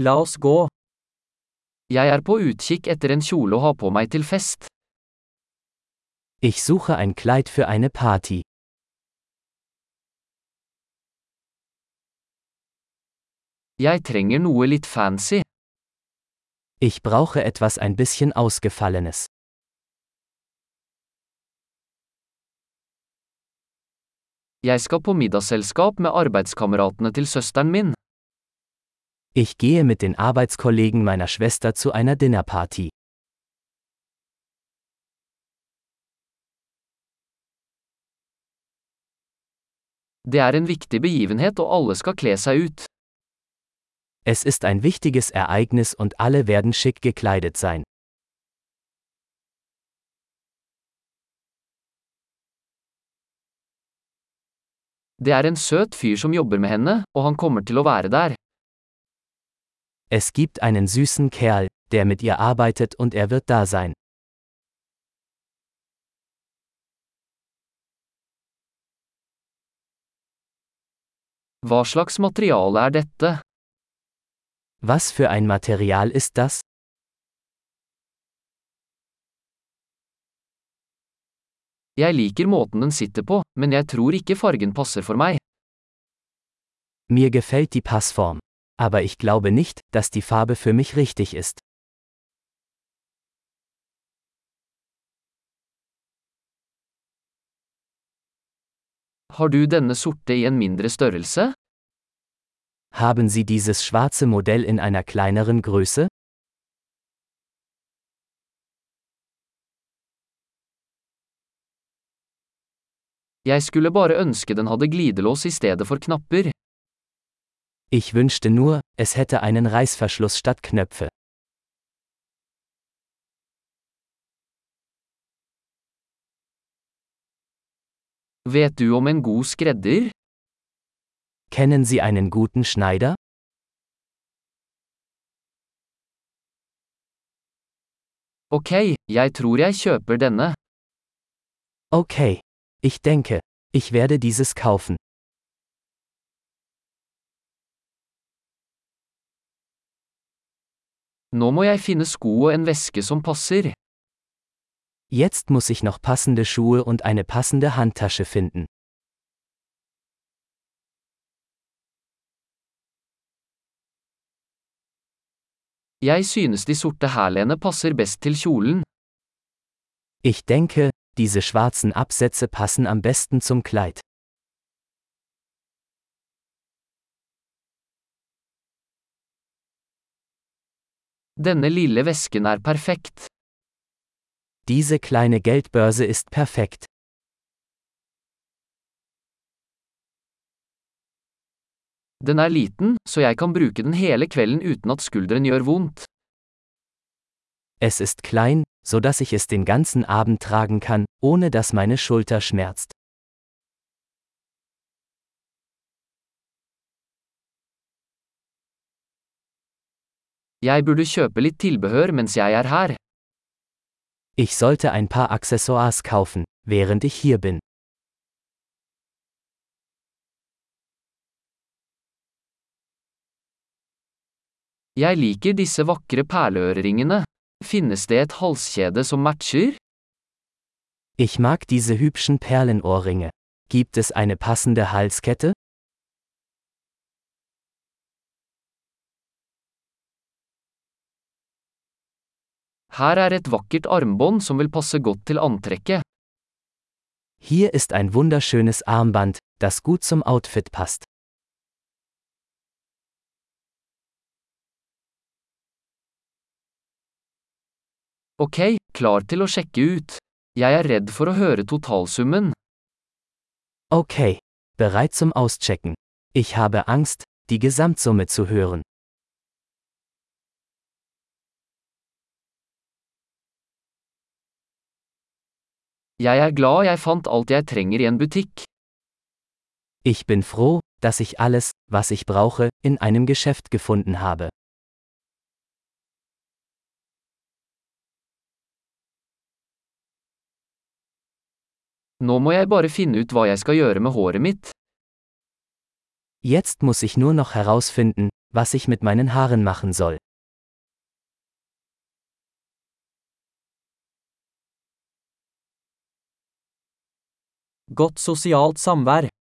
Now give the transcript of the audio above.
La oss gå. Jeg er på utkikk etter en kjole å ha på meg til fest. Ich suche ein Kleid für eine Party. Jeg trenger noe litt fancy. Ich brauche etwas ein bisschen Ausgefallenes. Jeg skal på middagsselskap med arbeidskameratene til søsteren min. Ich gehe mit den Arbeitskollegen meiner Schwester zu einer Dinnerparty. Det er en viktig begivenhet og alle skal kle seg ut. Es ist ein wichtiges Ereignis und alle werden schick gekleidet sein. Det er en søt fyr som jobber med henne, og han kommer til å være der. Es gibt einen süßen Kerl, der mit ihr arbeitet und er wird da sein. Hva slags materiale er dette? Was für ein Material ist das? Jeg liker måten den sitter på, men jeg tror ikke fargen passer for meg. Mir gefällt die Passform. Aber ich glaube nicht, dass die Farbe für mich richtig ist. Har du denne sorte i en mindre størrelse? Haben Sie dieses schwarze Modell in einer kleineren Größe? Jeg skulle bare ønske den hadde glidelås i stedet for knapper. Ich wünschte nur, es hätte einen Reißverschluss statt Knöpfe. Vet du om en god skredder? Kennen Sie einen guten Schneider? Ok, jeg tror jeg kjøper denne. Okay. Ich denke, ich werde dieses kaufen. Nå må jeg finne sko og en veske som passer. Jetzt muss ich noch passende Schuhe und eine passende Handtasche finden. Jeg synes de sorte hælene passer best til kjolen. Ich denke, diese schwarzen Absätze passen am besten zum Kleid. Denne lille vesken er perfekt. Diese kleine Geldbörse ist perfekt. Den er liten, så jeg kan bruke den hele kvelden uten at skulderen gjør vondt. Es ist klein, so dass ich es den ganzen Abend tragen kann, ohne dass meine Schulter schmerzt. Jeg burde kjøpe litt tilbehør mens jeg er her. Ich sollte ein paar Accessoires kaufen, während ich hier bin. Jeg liker disse vakre perleøreringene. Finnes det et halskjede som matcher? Ich mag diese hübschen Perlenohrringe. Gibt es eine passende Halskette? Her er et vakkert armbånd som vil passe godt til antrekket. Hier ist ein wunderschönes Armband, das gut zum Outfit passt. Ok, klar til å sjekke ut. Jeg er redd for å høre totalsummen. Okay, bereit zum Auschecken. Ich habe Angst, die Gesamtsumme zu hören. Jeg er glad jeg fant alt jeg trenger i en butikk. Ich bin froh, dass ich alles, was ich brauche, in einem Geschäft gefunden habe. Nå må jeg bare finne ut hva jeg skal gjøre med håret mitt. Jetzt muss ich nur noch herausfinden, was ich mit meinen Haaren machen soll. Godt sosialt samvær.